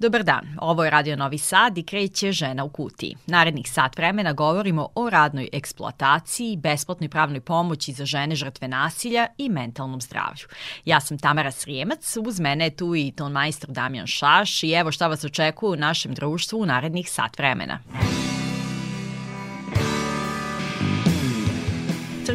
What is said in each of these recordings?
Dobar dan, ovo je Radio Novi Sad i kreće Žena u kutiji. Narednih sat vremena govorimo o radnoj eksploataciji, besplatnoj pravnoj pomoći za žene žrtve nasilja i mentalnom zdravlju. Ja sam Tamara Srijemac, uz mene je tu i ton majstor Damjan Šaš i evo šta vas očekuje u našem društvu u narednih sat vremena.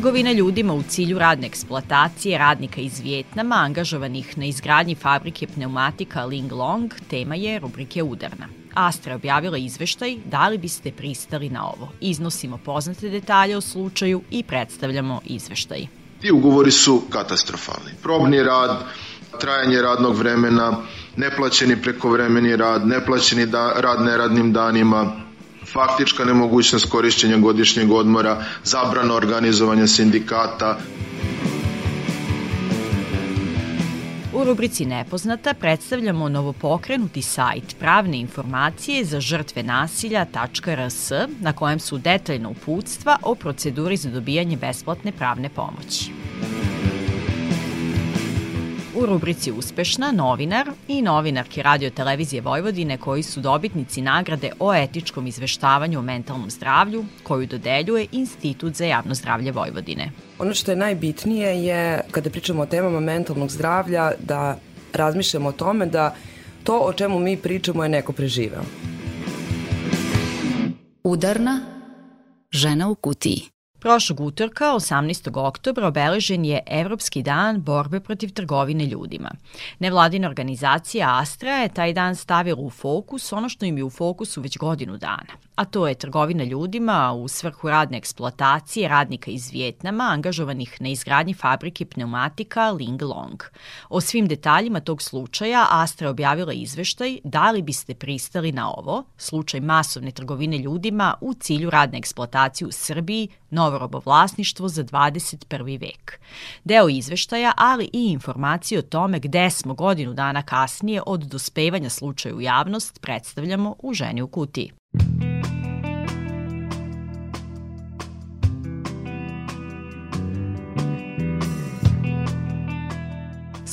Trgovina ljudima u cilju radne eksploatacije radnika iz Vjetnama angažovanih na izgradnji fabrike pneumatika Ling Long tema je rubrike Udarna. Astra je objavila izveštaj da li biste pristali na ovo. Iznosimo poznate detalje o slučaju i predstavljamo izveštaj. Ti ugovori su katastrofalni. Probni rad, trajanje radnog vremena, neplaćeni prekovremeni rad, neplaćeni da, rad neradnim danima, faktička nemogućnost korišćenja godišnjeg odmora, zabrana organizovanja sindikata. U rubrici Nepoznata predstavljamo novopokrenuti sajt pravne informacije za žrtve nasilja.rs na kojem su detaljna uputstva o proceduri za dobijanje besplatne pravne pomoći. U rubrici Uspešna novinar i novinarki radio televizije Vojvodine koji su dobitnici nagrade o etičkom izveštavanju o mentalnom zdravlju koju dodeljuje Institut za javno zdravlje Vojvodine. Ono što je najbitnije je kada pričamo o temama mentalnog zdravlja da razmišljamo o tome da to o čemu mi pričamo je neko preživeo. Udarna žena u kutiji. Prošlog utorka, 18. oktobra, obeležen je Evropski dan borbe protiv trgovine ljudima. Nevladina organizacija Astra je taj dan stavila u fokus ono što im je u fokusu već godinu dana, a to je trgovina ljudima u svrhu radne eksploatacije radnika iz Vjetnama angažovanih na izgradnji fabrike pneumatika Ling Long. O svim detaljima tog slučaja Astra je objavila izveštaj da li biste pristali na ovo, slučaj masovne trgovine ljudima u cilju radne eksploatacije u Srbiji, Novo robovlasništvo za 21. vek. Deo izveštaja, ali i informacije o tome gde smo godinu dana kasnije od dospevanja slučaja u javnost predstavljamo u Ženi u kutiji.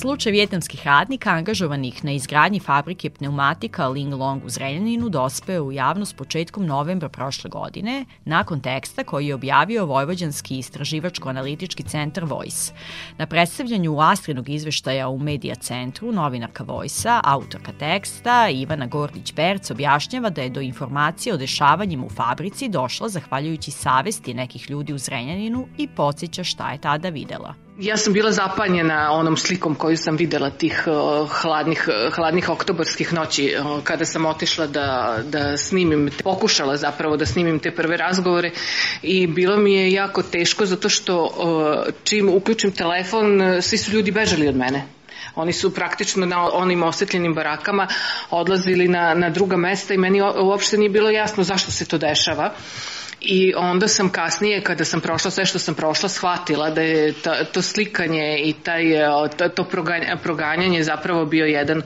Slučaj vjetnamskih radnika angažovanih na izgradnji fabrike pneumatika Ling Long u Zrenjaninu dospeo u javnost početkom novembra prošle godine, nakon teksta koji je objavio Vojvođanski istraživačko-analitički centar Voice. Na predstavljanju Astrinog izveštaja u Medija centru, novinarka Voice-a, autorka teksta Ivana Gordić-Berc objašnjava da je do informacije o dešavanjima u fabrici došla zahvaljujući savesti nekih ljudi u Zrenjaninu i podsjeća šta je tada videla. Ja sam bila zapanjena onom slikom koju sam videla tih uh, hladnih, uh, hladnih oktobarskih noći uh, kada sam otišla da, da snimim, pokušala zapravo da snimim te prve razgovore i bilo mi je jako teško zato što uh, čim uključim telefon svi su ljudi bežali od mene. Oni su praktično na onim osetljenim barakama odlazili na, na druga mesta i meni uopšte nije bilo jasno zašto se to dešava. I onda sam kasnije, kada sam prošla sve što sam prošla, shvatila da je ta, to slikanje i taj, to, to proganjanje zapravo bio jedan,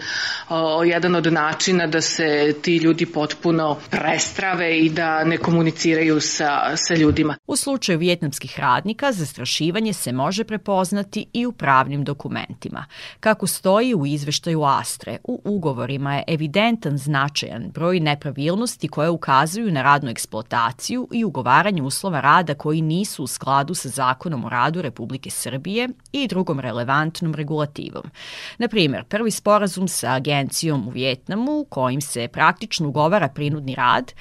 jedan od načina da se ti ljudi potpuno prestrave i da ne komuniciraju sa, sa ljudima. U slučaju vjetnamskih radnika, zastrašivanje se može prepoznati i u pravnim dokumentima. Kako stoji u izveštaju Astre, u ugovorima je evidentan značajan broj nepravilnosti koje ukazuju na radnu eksploataciju i ugovaranju uslova rada koji nisu u skladu sa zakonom o radu Republike Srbije i drugom relevantnom regulativom. Na primer, prvi sporazum sa agencijom u Vjetnamu kojim se praktično ugovara prinudni rad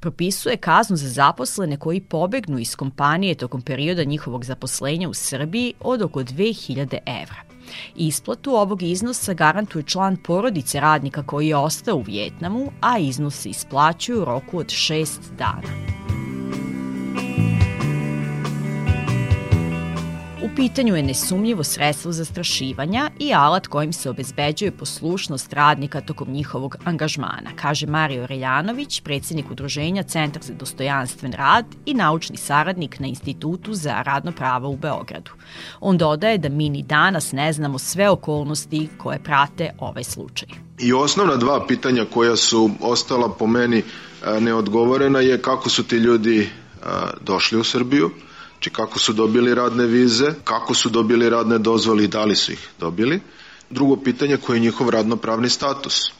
propisuje kaznu za zaposlene koji pobegnu iz kompanije tokom perioda njihovog zaposlenja u Srbiji od oko 2000 evra. Isplatu ovog iznosa garantuje član porodice radnika koji je ostao u Vjetnamu, a iznos se isplaćuje u roku od šest dana. Pitanju je nesumljivo sredstvo zastrašivanja i alat kojim se obezbeđuje poslušnost radnika tokom njihovog angažmana, kaže Mario Reljanović, predsednik udruženja Centar za dostojanstven rad i naučni saradnik na Institutu za radno pravo u Beogradu. On dodaje da mi ni danas ne znamo sve okolnosti koje prate ovaj slučaj. I osnovna dva pitanja koja su ostala po meni e, neodgovorena je kako su ti ljudi e, došli u Srbiju, Znači kako su dobili radne vize, kako su dobili radne dozvole i da li su ih dobili. Drugo pitanje koje je njihov radnopravni status.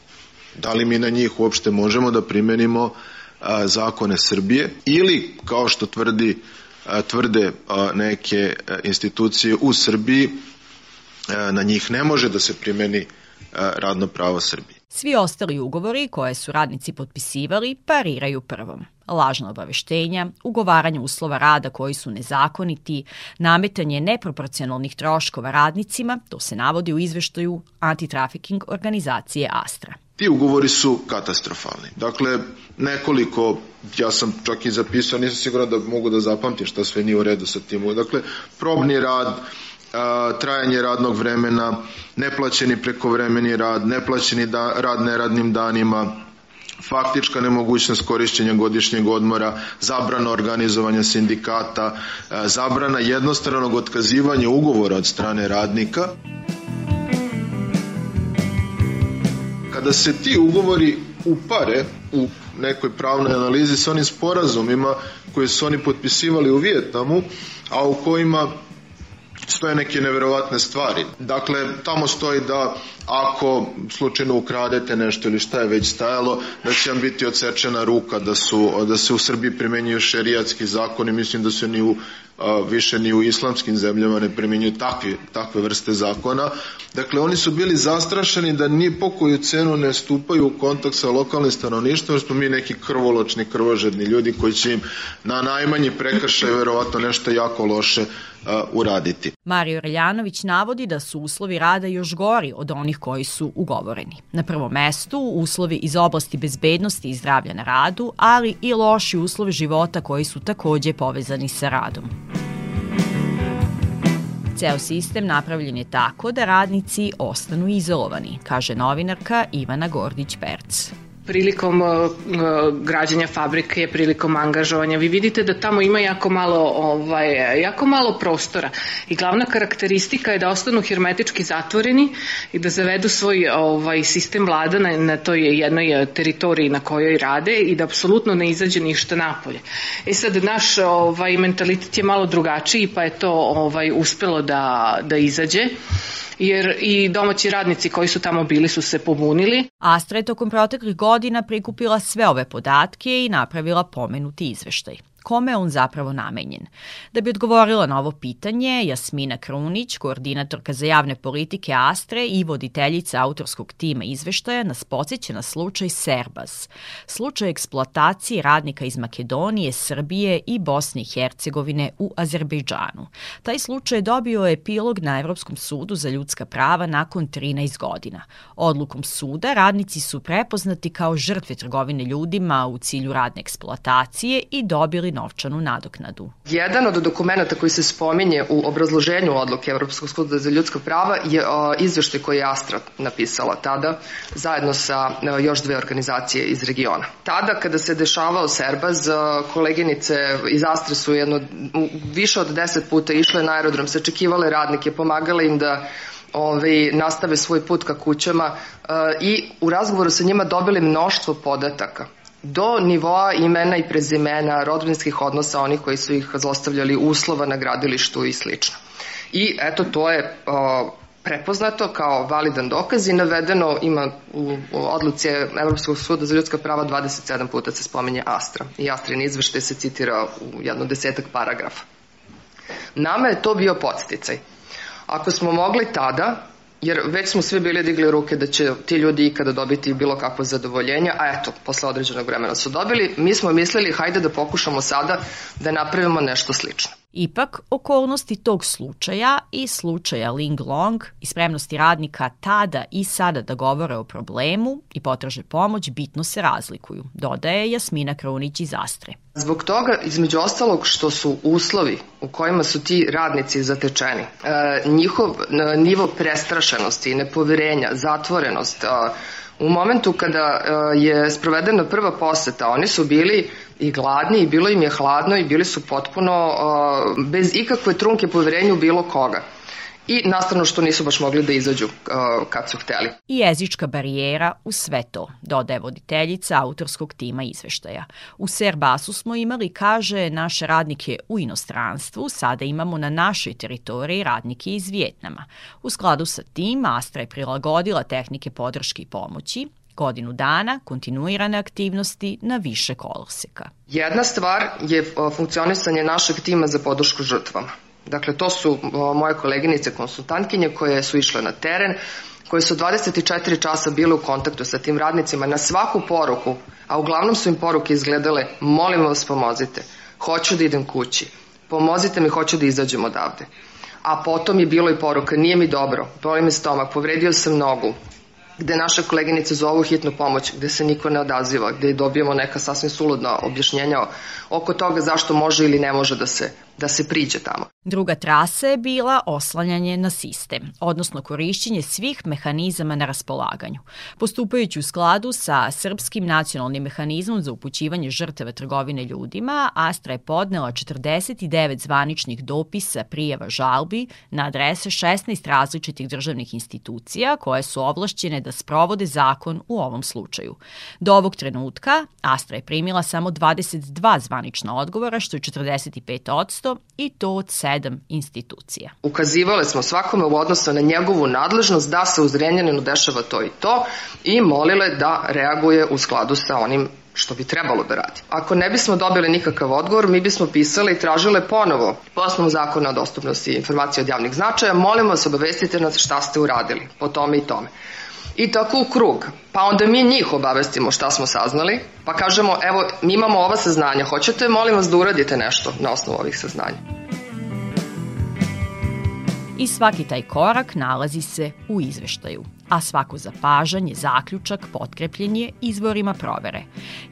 Da li mi na njih uopšte možemo da primenimo a, zakone Srbije ili kao što tvrdi a, tvrde a, neke institucije u Srbiji na njih ne može da se primeni radno pravo Srbije. Svi ostali ugovori koje su radnici potpisivali pariraju prvom. Lažna obaveštenja, ugovaranje uslova rada koji su nezakoniti, nametanje neproporcionalnih troškova radnicima, to se navodi u izveštaju antitrafiking organizacije Astra. Ti ugovori su katastrofalni. Dakle, nekoliko, ja sam čak i zapisao, nisam siguran da mogu da zapamtim šta sve nije u redu sa tim. Dakle, probni rad, trajanje radnog vremena, neplaćeni prekovremeni rad, neplaćeni da, rad neradnim danima, faktička nemogućnost korišćenja godišnjeg odmora, zabrana organizovanja sindikata, zabrana jednostranog otkazivanja ugovora od strane radnika. Kada se ti ugovori upare u nekoj pravnoj analizi sa onim sporazumima koje su oni potpisivali u Vijetnamu, a u kojima stoje neke neverovatne stvari. Dakle, tamo stoji da ako slučajno ukradete nešto ili šta je već stajalo, da će vam biti odsečena ruka, da, su, da se u Srbiji primenjuju šerijatski zakoni, mislim da se ni u, više ni u islamskim zemljama ne primenjuju takve, takve vrste zakona. Dakle, oni su bili zastrašeni da ni po koju cenu ne stupaju u kontakt sa lokalnim stanovništvom, jer smo mi neki krvoločni, krvožedni ljudi koji će im na najmanji prekršaj verovatno nešto jako loše uraditi. Mario Reljanović navodi da su uslovi rada još gori od onih koji su ugovoreni. Na prvom mestu uslovi iz oblasti bezbednosti i zdravlja na radu, ali i loši uslovi života koji su takođe povezani sa radom. Ceo sistem napravljen je tako da radnici ostanu izolovani, kaže novinarka Ivana Gordić-Perc prilikom uh, uh, građanja fabrike, prilikom angažovanja. Vi vidite da tamo ima jako malo, ovaj, jako malo prostora i glavna karakteristika je da ostanu hermetički zatvoreni i da zavedu svoj ovaj, sistem vlada na, na toj jednoj teritoriji na kojoj rade i da apsolutno ne izađe ništa napolje. E sad, naš ovaj, mentalitet je malo drugačiji pa je to ovaj, uspelo da, da izađe jer i domaći radnici koji su tamo bili su se pobunili. Astra je tokom proteklih godina prikupila sve ove podatke i napravila pomenuti izveštaj kome je on zapravo namenjen. Da bi odgovorila na ovo pitanje, Jasmina Krunić, koordinatorka za javne politike Astre i voditeljica autorskog tima izveštaja, nas podsjeća na slučaj Serbas, slučaj eksploatacije radnika iz Makedonije, Srbije i Bosne i Hercegovine u Azerbejdžanu. Taj slučaj dobio epilog na Evropskom sudu za ljudska prava nakon 13 godina. Odlukom suda radnici su prepoznati kao žrtve trgovine ljudima u cilju radne eksploatacije i dobili novčanu nadoknadu. Jedan od dokumenta koji se spominje u obrazloženju odluke Evropskog suda za ljudska prava je izveštaj koji je Astra napisala tada zajedno sa još dve organizacije iz regiona. Tada kada se dešavao Serbaz, koleginice iz Astre su jedno, više od deset puta išle na aerodrom, sačekivale radnike, pomagale im da ovaj, nastave svoj put ka kućama i u razgovoru sa njima dobili mnoštvo podataka do nivoa imena i prezimena, rodbinskih odnosa onih koji su ih zlostavljali uslova na gradilištu i slično. I eto, to je o, prepoznato kao validan dokaz i navedeno ima u, u odluci Evropskog suda za ljudska prava 27 puta se spominje Astra i Astrin izveštaj se citira u jedno desetak paragrafa. Nama je to bio podsticaj. Ako smo mogli tada jer već smo svi bili digli ruke da će ti ljudi ikada dobiti bilo kakvo zadovoljenje, a eto, posle određenog vremena su dobili. Mi smo mislili, hajde da pokušamo sada da napravimo nešto slično. Ipak, okolnosti tog slučaja i slučaja Ling Long i spremnosti radnika tada i sada da govore o problemu i potraže pomoć bitno se razlikuju, dodaje Jasmina Krunić iz Astre. Zbog toga, između ostalog, što su uslovi u kojima su ti radnici zatečeni, e, njihov e, nivo prestrašenosti, nepoverenja, zatvorenost, e, u momentu kada je sprovedena prva poseta, oni su bili i gladni i bilo im je hladno i bili su potpuno bez ikakve trunke poverenja u bilo koga i nastavno što nisu baš mogli da izađu uh, kad su hteli. I jezička barijera u sve to, dodaje voditeljica autorskog tima izveštaja. U Serbasu smo imali, kaže, naše radnike u inostranstvu, sada imamo na našoj teritoriji radnike iz Vjetnama. U skladu sa tim, Astra je prilagodila tehnike podrške i pomoći, godinu dana kontinuirane aktivnosti na više koloseka. Jedna stvar je funkcionisanje našeg tima za podršku žrtvama. Dakle, to su moje koleginice konsultantkinje koje su išle na teren, koje su 24 časa bile u kontaktu sa tim radnicima na svaku poruku, a uglavnom su im poruke izgledale molim vas pomozite, hoću da idem kući, pomozite mi, hoću da izađem odavde. A potom je bilo i poruka, nije mi dobro, boli me stomak, povredio sam nogu, gde naše koleginice zovu hitnu pomoć, gde se niko ne odaziva, gde dobijemo neka sasvim suludna objašnjenja oko toga zašto može ili ne može da se da se priđe tamo. Druga trasa je bila oslanjanje na sistem, odnosno korišćenje svih mehanizama na raspolaganju. Postupajući u skladu sa Srpskim nacionalnim mehanizmom za upućivanje žrtava trgovine ljudima, Astra je podnela 49 zvaničnih dopisa prijava žalbi na adrese 16 različitih državnih institucija koje su ovlašćene da sprovode zakon u ovom slučaju. Do ovog trenutka Astra je primila samo 22 zvanična odgovora, što je 45 i to od sedam institucija. Ukazivale smo svakome u odnosu na njegovu nadležnost da se u Zrenjaninu dešava to i to i molile da reaguje u skladu sa onim što bi trebalo da radi. Ako ne bismo dobili nikakav odgovor, mi bismo pisali i tražile ponovo po osnovu zakona o dostupnosti informacije od javnih značaja, molimo vas obavestite nas šta ste uradili po tome i tome. I tako u krug. Pa onda mi njih obavestimo šta smo saznali, pa kažemo, evo, mi imamo ova saznanja, hoćete, molim vas da uradite nešto na osnovu ovih saznanja. I svaki taj korak nalazi se u izveštaju a svako zapažanje, zaključak potkrepljen je izvorima provere.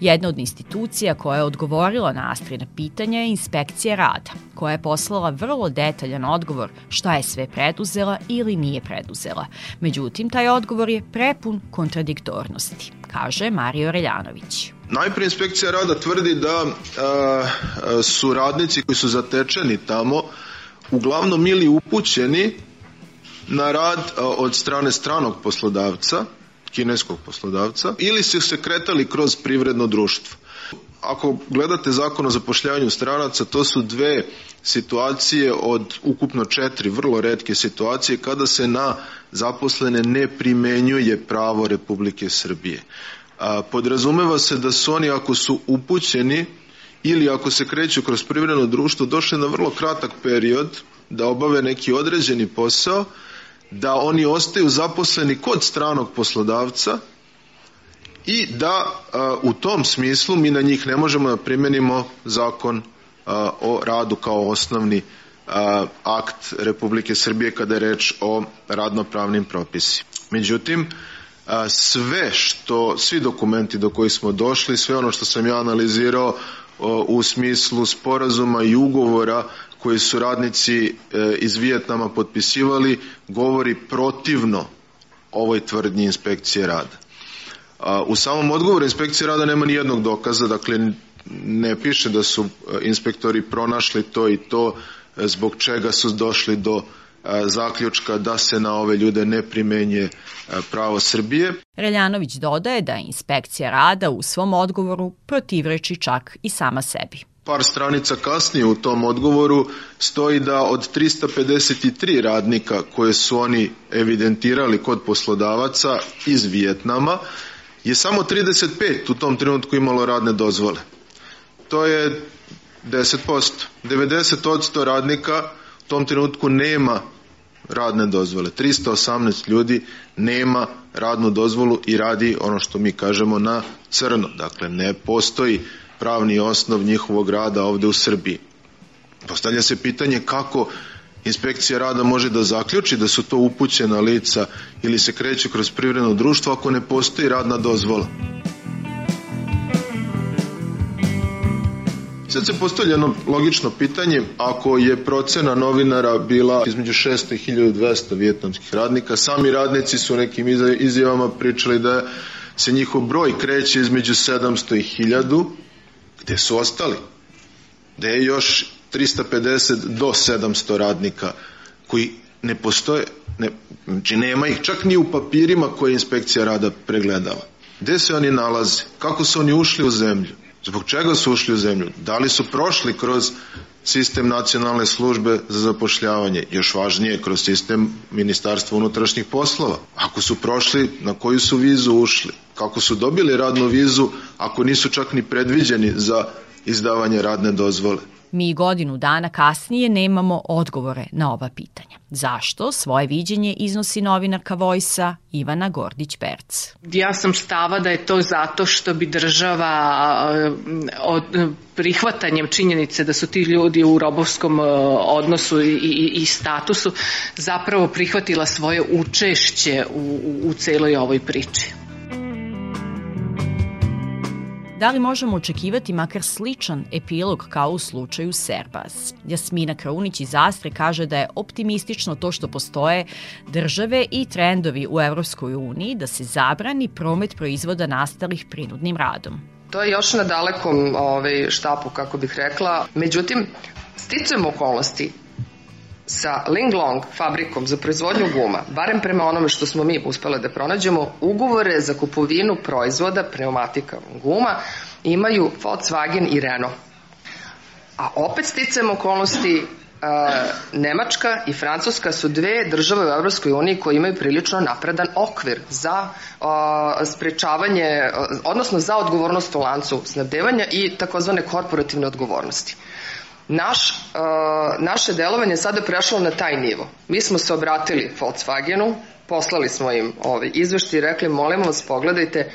Jedna od institucija koja je odgovorila na Astrina pitanja je inspekcija rada, koja je poslala vrlo detaljan odgovor šta je sve preduzela ili nije preduzela. Međutim, taj odgovor je prepun kontradiktornosti, kaže Mario Reljanović. Najprije inspekcija rada tvrdi da a, su radnici koji su zatečeni tamo uglavnom ili upućeni na rad od strane stranog poslodavca, kineskog poslodavca, ili su se kretali kroz privredno društvo. Ako gledate zakon o zapošljavanju stranaca, to su dve situacije od ukupno četiri vrlo redke situacije kada se na zaposlene ne primenjuje pravo Republike Srbije. Podrazumeva se da su oni ako su upućeni ili ako se kreću kroz privredno društvo došli na vrlo kratak period da obave neki određeni posao da oni ostaju zaposleni kod stranog poslodavca i da a, u tom smislu mi na njih ne možemo da primenimo zakon a, o radu kao osnovni a, akt Republike Srbije kada je reč o radnopravnim propisima. Međutim, sve što, svi dokumenti do kojih smo došli, sve ono što sam ja analizirao u smislu sporazuma i ugovora koji su radnici e, iz Vijetnama potpisivali govori protivno ovoj tvrdnji inspekcije rada. U samom odgovoru inspekcije rada nema ni jednog dokaza, dakle ne piše da su e, inspektori pronašli to i to e, zbog čega su došli do zaključka da se na ove ljude ne primenje pravo Srbije. Reljanović dodaje da inspekcija rada u svom odgovoru protivreči čak i sama sebi par stranica kasnije u tom odgovoru stoji da od 353 radnika koje su oni evidentirali kod poslodavaca iz Vijetnama je samo 35 u tom trenutku imalo radne dozvole. To je 10%. 90% radnika u tom trenutku nema radne dozvole. 318 ljudi nema radnu dozvolu i radi ono što mi kažemo na crno. Dakle, ne postoji pravni osnov njihovog rada ovde u Srbiji. Postavlja se pitanje kako inspekcija rada može da zaključi da su to upućena lica ili se kreće kroz privredno društvo ako ne postoji radna dozvola. Sad se postavlja jedno logično pitanje, ako je procena novinara bila između 600 i 1200 vjetnamskih radnika, sami radnici su nekim izjavama pričali da se njihov broj kreće između 700 i 1000, gde su ostali? Gde je još 350 do 700 radnika koji ne postoje, ne, znači nema ih čak ni u papirima koje inspekcija rada pregledava. Gde se oni nalaze? Kako su oni ušli u zemlju? Zbog čega su ušli u zemlju? Da li su prošli kroz sistem nacionalne službe za zapošljavanje, još važnije kroz sistem Ministarstva unutrašnjih poslova. Ako su prošli, na koju su vizu ušli? Kako su dobili radnu vizu ako nisu čak ni predviđeni za izdavanje radne dozvole? Mi godinu dana kasnije nemamo odgovore na ova pitanja. Zašto? Svoje viđenje iznosi novinarka Vojsa Ivana Gordić-Perc. Ja sam stava da je to zato što bi država od prihvatanjem činjenice da su ti ljudi u robovskom odnosu i, i, i statusu zapravo prihvatila svoje učešće u, u, u celoj ovoj priči. Da li možemo očekivati makar sličan epilog kao u slučaju Serbas? Jasmina Kraunić iz Astre kaže da je optimistično to što postoje države i trendovi u Evropskoj uniji da se zabrani promet proizvoda nastalih prinudnim radom. To je još na dalekom ovaj, štapu, kako bih rekla. Međutim, sticajem okolnosti, sa Linglong fabrikom za proizvodnju guma, barem prema onome što smo mi uspele da pronađemo, ugovore za kupovinu proizvoda pneumatika guma imaju Volkswagen i Renault. A opet sticajem okolnosti Nemačka i Francuska su dve države u Evropskoj uniji koje imaju prilično napredan okvir za sprečavanje, odnosno za odgovornost u lancu snabdevanja i takozvane korporativne odgovornosti. Naš, uh, naše delovanje sada prešlo na taj nivo. Mi smo se obratili Volkswagenu, poslali smo im ovaj izvešti i rekli molimo vas pogledajte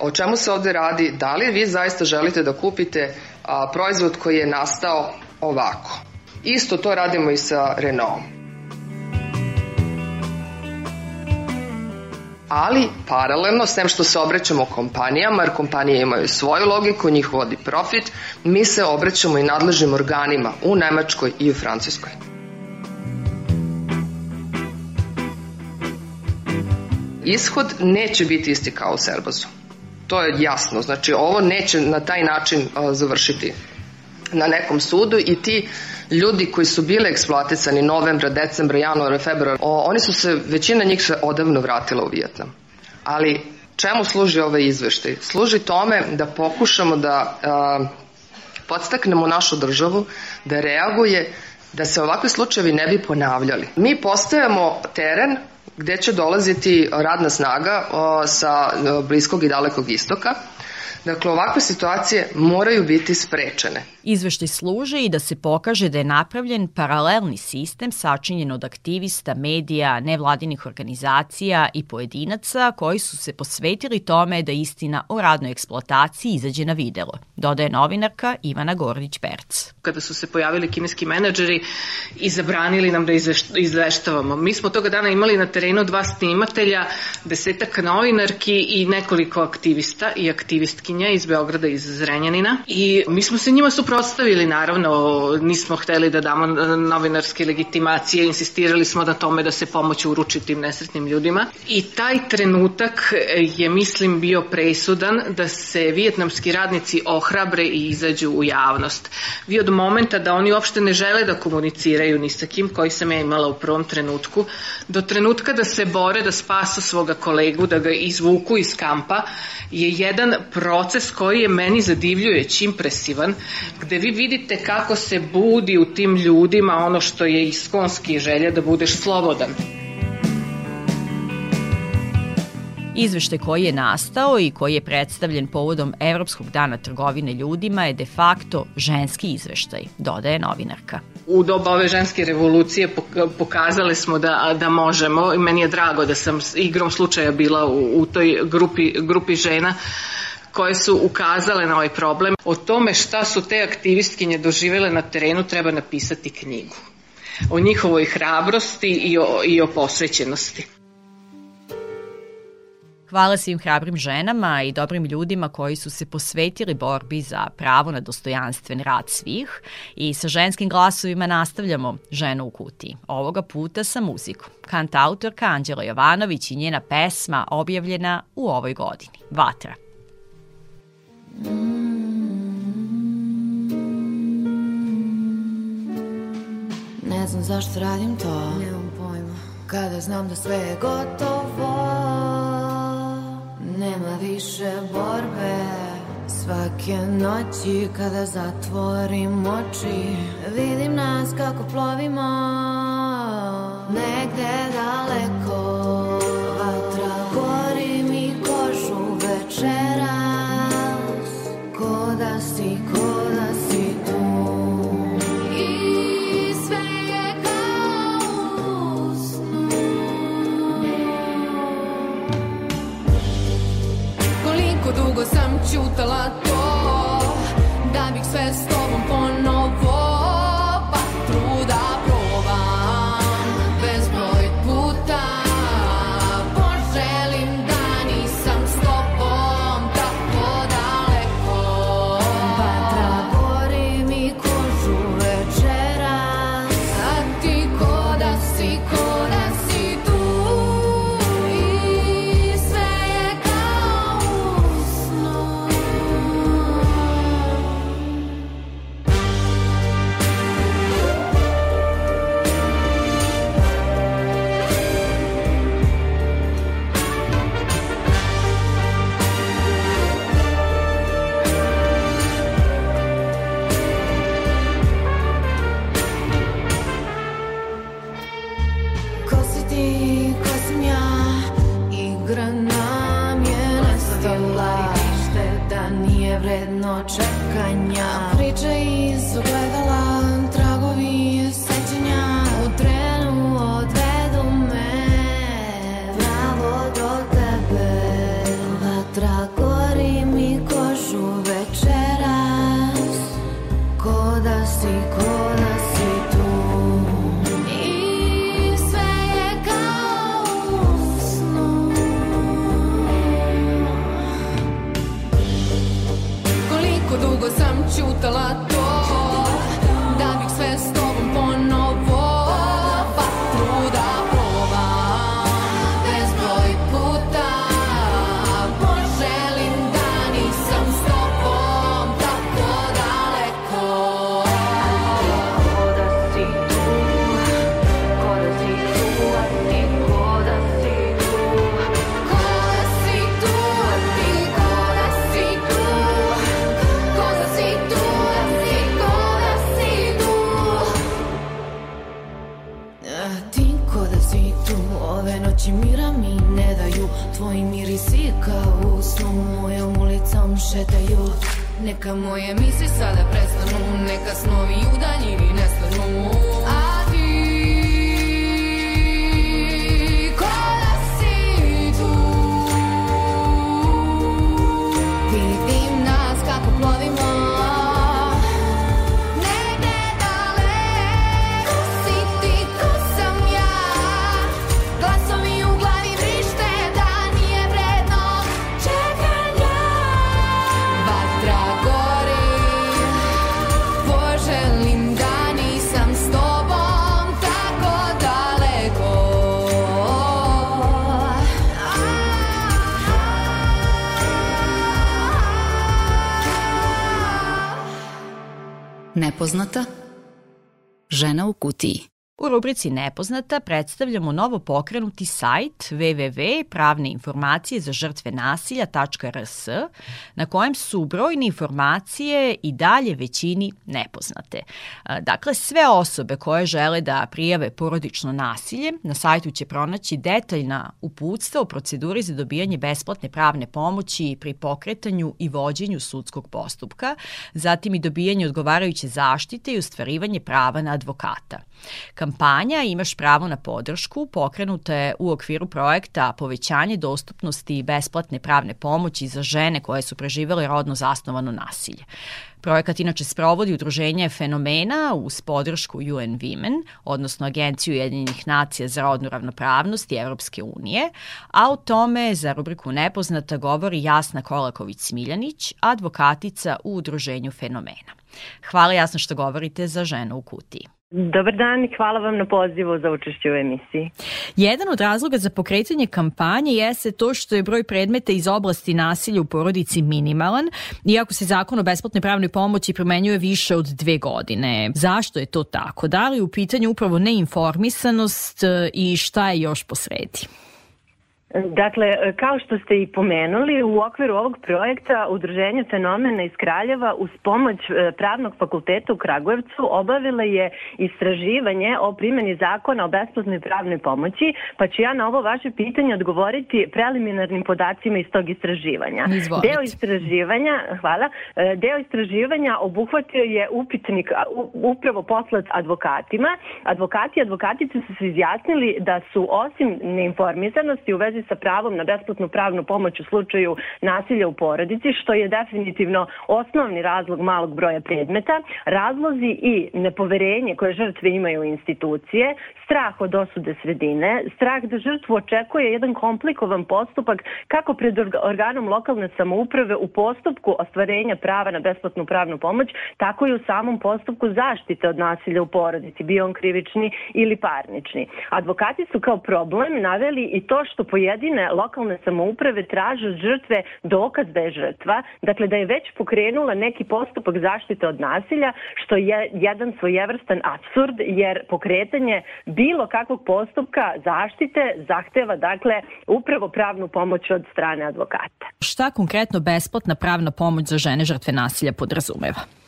o čemu se ovde radi, da li vi zaista želite da kupite a, proizvod koji je nastao ovako. Isto to radimo i sa Renaultom. Ali paralelno, sem što se obraćamo kompanijama, jer kompanije imaju svoju logiku, njih vodi profit, mi se obraćamo i nadležnim organima u Nemačkoj i u Francuskoj. Ishod neće biti isti kao u Serbazu. To je jasno. Znači, ovo neće na taj način uh, završiti na nekom sudu i ti ljudi koji su bili eksploatisani novembra, decembra, januara, februara, o, oni su se, većina njih se odavno vratila u Vijetnam. Ali čemu služi ovaj izveštaj? Služi tome da pokušamo da a, podstaknemo našu državu da reaguje da se ovakvi slučajevi ne bi ponavljali. Mi postajamo teren gde će dolaziti radna snaga o, sa bliskog i dalekog istoka Dakle, ovakve situacije moraju biti sprečene. Izveštaj služe i da se pokaže da je napravljen paralelni sistem sačinjen od aktivista, medija, nevladinih organizacija i pojedinaca koji su se posvetili tome da istina o radnoj eksploataciji izađe na videlo, dodaje novinarka Ivana Gordić-Perc. Kada su se pojavili kineski menadžeri i zabranili nam da izveštavamo. Mi smo toga dana imali na terenu dva snimatelja, desetak novinarki i nekoliko aktivista i aktivistki Srpkinja iz Beograda iz Zrenjanina i mi smo se njima suprotstavili naravno, nismo hteli da damo novinarske legitimacije, insistirali smo na tome da se pomoć uruči tim nesretnim ljudima i taj trenutak je mislim bio presudan da se vijetnamski radnici ohrabre i izađu u javnost. Vi od momenta da oni uopšte ne žele da komuniciraju ni sa kim koji sam ja imala u prvom trenutku, do trenutka da se bore da spasu svoga kolegu, da ga izvuku iz kampa, je jedan proces koji je meni zadivljujući impresivan, gde vi vidite kako se budi u tim ljudima ono što je iskonski želja da budeš slobodan. Izvešte koji je nastao i koji je predstavljen povodom Evropskog dana trgovine ljudima je de facto ženski izveštaj, dodaje novinarka. U doba ove ženske revolucije pokazali smo da, da možemo i meni je drago da sam igrom slučaja bila u, u toj grupi, grupi žena koje su ukazale na ovaj problem. O tome šta su te aktivistkinje doživele na terenu treba napisati knjigu. O njihovoj hrabrosti i o, i o posvećenosti. Hvala svim hrabrim ženama i dobrim ljudima koji su se posvetili borbi za pravo na dostojanstven rad svih i sa ženskim glasovima nastavljamo Ženu u kutiji. Ovoga puta sa muzikom. Kant autorka Anđela Jovanović i njena pesma objavljena u ovoj godini. Vatra. Ne znam zašto radim to. Nemam pojma. Kada znam da sve je gotovo nema više borbe. Svake noći kada zatvorim oči Vidim nas kako plovimo Negde daleko любезната Жена Окутий. U rubrici Nepoznata predstavljamo novo pokrenuti sajt www.pravneinformacije za žrtve nasilja.rs na kojem su brojne informacije i dalje većini nepoznate. Dakle, sve osobe koje žele da prijave porodično nasilje na sajtu će pronaći detaljna uputstva o proceduri za dobijanje besplatne pravne pomoći pri pokretanju i vođenju sudskog postupka, zatim i dobijanje odgovarajuće zaštite i ustvarivanje prava na advokata. Kao Kampanja Imaš pravo na podršku pokrenuta je u okviru projekta Povećanje dostupnosti besplatne pravne pomoći za žene koje su preživele rodno zasnovano nasilje. Projekat inače sprovodi udruženje fenomena uz podršku UN Women, odnosno Agenciju Jedinjenih nacija za rodnu ravnopravnost i Evropske unije, a o tome za rubriku Nepoznata govori Jasna Kolaković-Smiljanić, advokatica u udruženju fenomena. Hvala jasno što govorite za ženu u kutiji. Dobar dan i hvala vam na pozivu za učešće u emisiji. Jedan od razloga za pokretanje kampanje jeste to što je broj predmeta iz oblasti nasilja u porodici minimalan, iako se zakon o besplatnoj pravnoj pomoći primenjuje više od dve godine. Zašto je to tako? Da li u pitanju upravo neinformisanost e, i šta je još posredi? Dakle, kao što ste i pomenuli, u okviru ovog projekta Udruženje fenomena iz Kraljeva uz pomoć e, Pravnog fakulteta u Kragujevcu obavila je istraživanje o primjeni zakona o besplatnoj pravnoj pomoći, pa ću ja na ovo vaše pitanje odgovoriti preliminarnim podacima iz tog istraživanja. Izvolite. Deo istraživanja, hvala, e, deo istraživanja obuhvatio je upitnik upravo poslat advokatima. Advokati i advokatice su se izjasnili da su osim neinformisanosti u vezi sa pravom na besplatnu pravnu pomoć u slučaju nasilja u porodici, što je definitivno osnovni razlog malog broja predmeta, razlozi i nepoverenje koje žrtve imaju u institucije, strah od osude sredine, strah da žrtvu očekuje jedan komplikovan postupak kako pred organom lokalne samouprave u postupku ostvarenja prava na besplatnu pravnu pomoć, tako i u samom postupku zaštite od nasilja u porodici, bio on krivični ili parnični. Advokati su kao problem naveli i to što po pojedine lokalne samouprave traže žrtve dokaz da je žrtva, dakle da je već pokrenula neki postupak zaštite od nasilja, što je jedan svojevrstan absurd, jer pokretanje bilo kakvog postupka zaštite zahteva dakle upravo pravnu pomoć od strane advokata. Šta konkretno besplatna pravna pomoć za žene žrtve nasilja podrazumeva?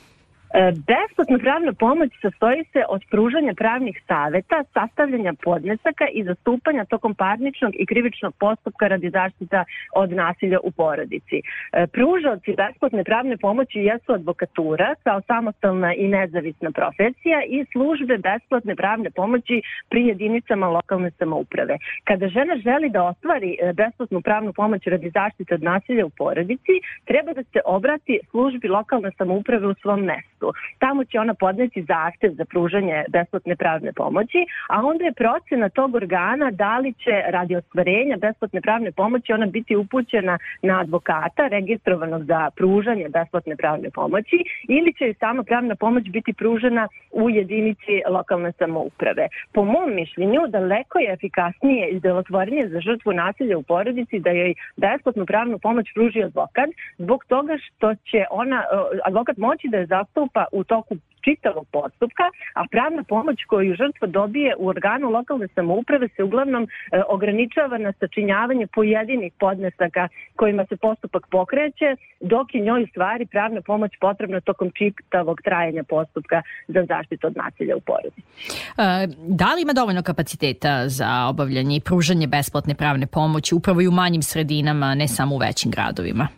E, besplatna pravna pomoć sastoji se od pružanja pravnih saveta, sastavljanja podnesaka i zastupanja tokom parničnog i krivičnog postupka radi zaštita od nasilja u porodici. E, pružalci besplatne pravne pomoći jesu advokatura kao samostalna i nezavisna profesija i službe besplatne pravne pomoći pri jedinicama lokalne samouprave. Kada žena želi da ostvari e, besplatnu pravnu pomoć radi zaštite od nasilja u porodici, treba da se obrati službi lokalne samouprave u svom mestu mestu. Tamo će ona podneti zahtev za pružanje besplatne pravne pomoći, a onda je procena tog organa da li će radi ostvarenja besplatne pravne pomoći ona biti upućena na advokata registrovanog za pružanje besplatne pravne pomoći ili će sama pravna pomoć biti pružena u jedinici lokalne samouprave. Po mom mišljenju, daleko je efikasnije i delotvornije za žrtvu nasilja u porodici da joj besplatnu pravnu pomoć pruži advokat, zbog toga što će ona, advokat moći da je zastupa postupa u toku čitavog postupka, a pravna pomoć koju žrtva dobije u organu lokalne samouprave se uglavnom e, ograničava na sačinjavanje pojedinih podnesaka kojima se postupak pokreće, dok je njoj stvari pravna pomoć potrebna tokom čitavog trajanja postupka za zaštitu od nasilja u porodici. E, da li ima dovoljno kapaciteta za obavljanje i pružanje besplatne pravne pomoći upravo i u manjim sredinama, ne samo u većim gradovima?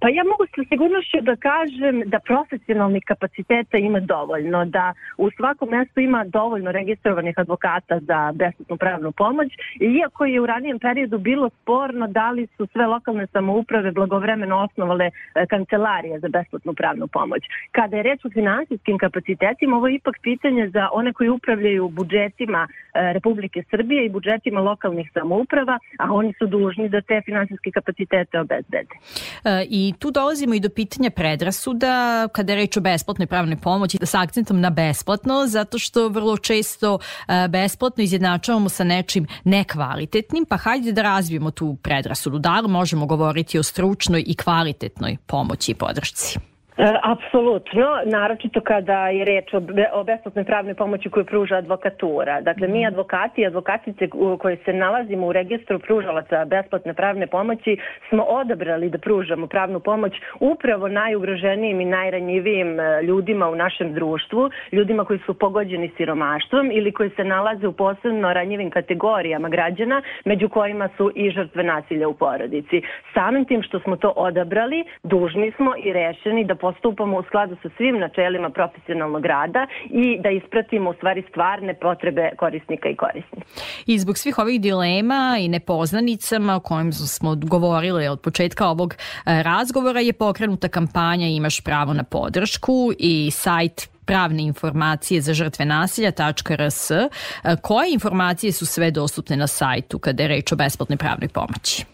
Pa ja mogu sa sigurnošću da kažem da profesionalnih kapaciteta ima dovoljno, da u svakom mestu ima dovoljno registrovanih advokata za besplatnu pravnu pomoć, iako je u ranijem periodu bilo sporno da li su sve lokalne samouprave blagovremeno osnovale e, kancelarije za besplatnu pravnu pomoć. Kada je reč o finansijskim kapacitetima, ovo je ipak pitanje za one koji upravljaju budžetima Republike Srbije i budžetima lokalnih samouprava, a oni su dužni da te finansijske kapacitete obezbede. E, I tu dolazimo i do pitanja predrasuda kada je reč o besplatnoj pravnoj pomoći sa akcentom na besplatno, zato što vrlo često e, besplatno izjednačavamo sa nečim nekvalitetnim, pa hajde da razvijemo tu predrasudu. Da li možemo govoriti o stručnoj i kvalitetnoj pomoći i podršci? E, apsolutno, naročito kada je reč o, o besplatnoj pravnoj pomoći koju pruža advokatura. Dakle, mi mhm. advokati i advokatice koji se nalazimo u registru pružalaca besplatne pravne pomoći smo odabrali da pružamo pravnu pomoć upravo najugroženijim i najranjivijim e, ljudima u našem društvu, ljudima koji su pogođeni siromaštvom ili koji se nalaze u posebno ranjivim kategorijama građana, među kojima su i žrtve nasilja u porodici. Samim tim što smo to odabrali, dužni smo i rešeni da postupamo u skladu sa svim načelima profesionalnog rada i da ispratimo u stvari stvarne potrebe korisnika i korisnika. I zbog svih ovih dilema i nepoznanicama o kojim smo govorili od početka ovog e, razgovora je pokrenuta kampanja Imaš pravo na podršku i sajt pravne informacije za žrtve nasilja.rs. E, koje informacije su sve dostupne na sajtu kada je reč o besplatnoj pravnoj pomoći?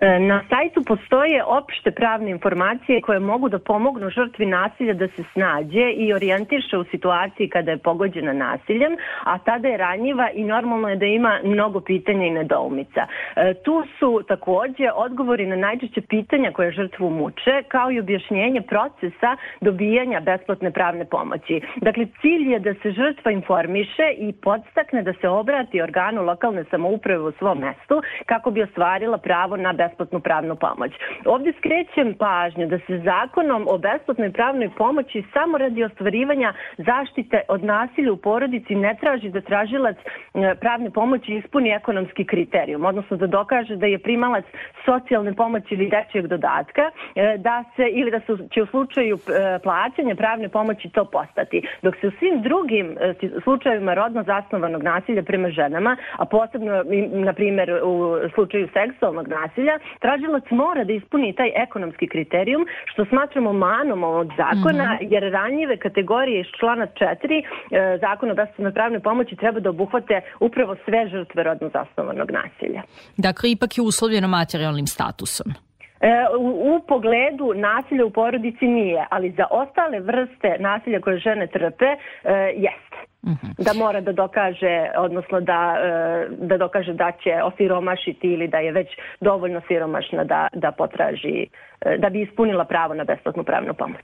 E, na sajtu postoje opšte pravne informacije koje mogu da pomognu žrtvi nasilja da se snađe i orijentiše u situaciji kada je pogođena nasiljem, a tada je ranjiva i normalno je da ima mnogo pitanja i nedoumica. E, tu su takođe odgovori na najčešće pitanja koje žrtvu muče, kao i objašnjenje procesa dobijanja besplatne pravne pomoći. Dakle, cilj je da se žrtva informiše i podstakne da se obrati organu lokalne samouprave u svom mestu kako bi ostvarila pravo na besplatne besplatnu pravnu pomoć. Ovde skrećem pažnju da se zakonom o besplatnoj pravnoj pomoći samo radi ostvarivanja zaštite od nasilja u porodici ne traži da tražilac e, pravne pomoći ispuni ekonomski kriterijum, odnosno da dokaže da je primalac socijalne pomoći ili dečijeg dodatka, e, da se ili da se će u slučaju e, plaćanja pravne pomoći to postati. Dok se u svim drugim slučajevima rodno zasnovanog nasilja prema ženama, a posebno na primjer u slučaju seksualnog nasilja, tražilac mora da ispuni taj ekonomski kriterijum, što smatramo manom ovog zakona, mm -hmm. jer ranjive kategorije iz člana 4 e, zakona o besplatnoj pravnoj pomoći treba da obuhvate upravo sve žrtve rodno zasnovanog nasilja. Dakle, ipak je uslovljeno materijalnim statusom. E, u, u pogledu nasilja u porodici nije, ali za ostale vrste nasilja koje žene trpe e, jeste. Mhm. Da mora da dokaže, odnosno da, e, da dokaže da će osiromašiti ili da je već dovoljno siromašna da, da potraži da bi ispunila pravo na besplatnu pravnu pomoć.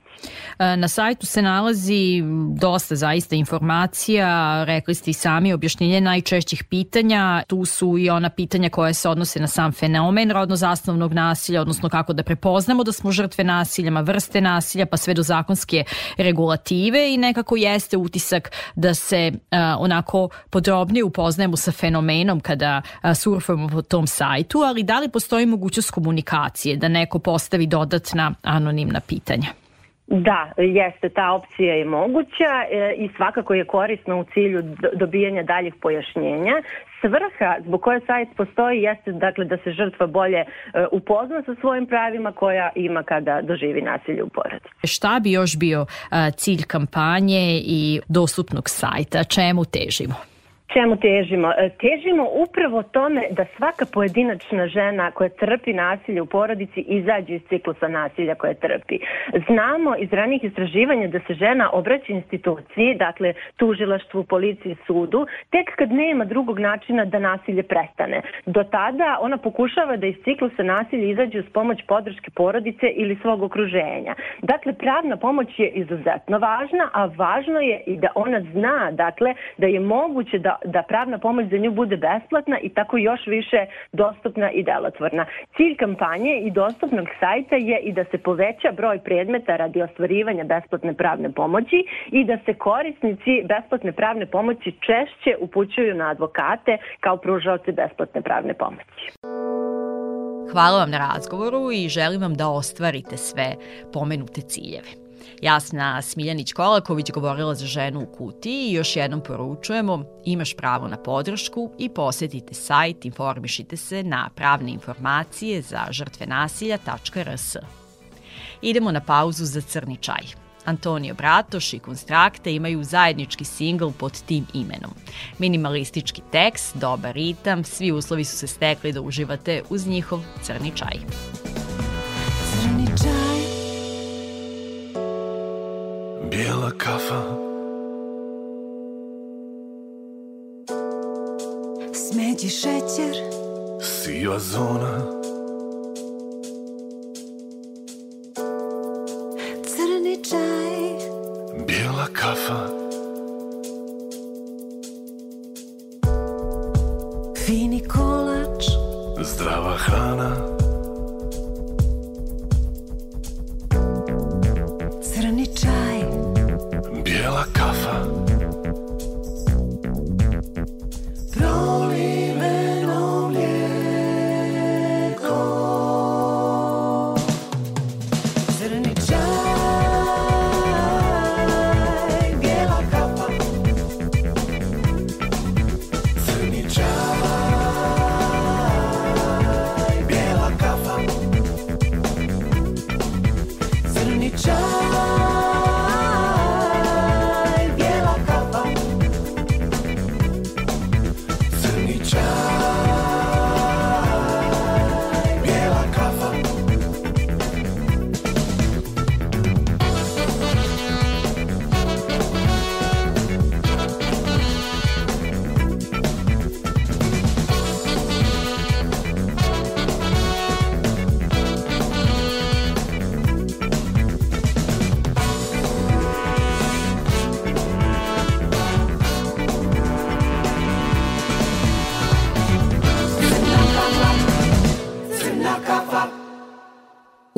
E, na sajtu se nalazi dosta zaista informacija, rekli ste i sami objašnjenje najčešćih pitanja, tu su i ona pitanja koja se odnose na sam fenomen rodno-zasnovnog nasilja, odnosno kako da prepoznamo da smo žrtve nasiljama, vrste nasilja, pa sve do zakonske regulative i nekako jeste utisak da se uh, onako podrobnije upoznajemo sa fenomenom kada uh, surfujemo po tom sajtu, ali da li postoji mogućnost komunikacije, da neko postavi dodatna anonimna pitanja. Da, jeste, ta opcija je moguća e, i svakako je korisna u cilju dobijanja daljih pojašnjenja. Svrha zbog koje sajt postoji jeste dakle da se žrtva bolje e, upozna sa svojim pravima koja ima kada doživi nasilje u porodici. Šta bi još bio cilj kampanje i dostupnog sajta? Čemu težimo? Čemu težimo? E, težimo upravo tome da svaka pojedinačna žena koja trpi nasilje u porodici izađe iz ciklusa nasilja koje trpi. Znamo iz ranih istraživanja da se žena obraća instituciji, dakle tužilaštvu, policiji, sudu, tek kad nema drugog načina da nasilje prestane. Do tada ona pokušava da iz ciklusa nasilja izađe uz pomoć podrške porodice ili svog okruženja. Dakle, pravna pomoć je izuzetno važna, a važno je i da ona zna, dakle, da je moguće da da pravna pomoć za nju bude besplatna i tako još više dostupna i delotvorna. Cilj kampanje i dostupnog sajta je i da se poveća broj predmeta radi ostvarivanja besplatne pravne pomoći i da se korisnici besplatne pravne pomoći češće upućuju na advokate kao pružaoci besplatne pravne pomoći. Hvala vam na razgovoru i želim vam da ostvarite sve pomenute ciljeve. Jasna Smiljanić-Kolaković govorila za ženu u kutiji i još jednom poručujemo imaš pravo na podršku i posetite sajt, informišite se na pravne informacije za žrtve nasilja.rs. Idemo na pauzu za crni čaj. Antonio Bratoš i Konstrakte imaju zajednički singl pod tim imenom. Minimalistički tekst, dobar ritam, svi uslovi su se stekli da uživate uz njihov crni čaj. Crni čaj bijela kafa. Smeđi šećer. Siva zona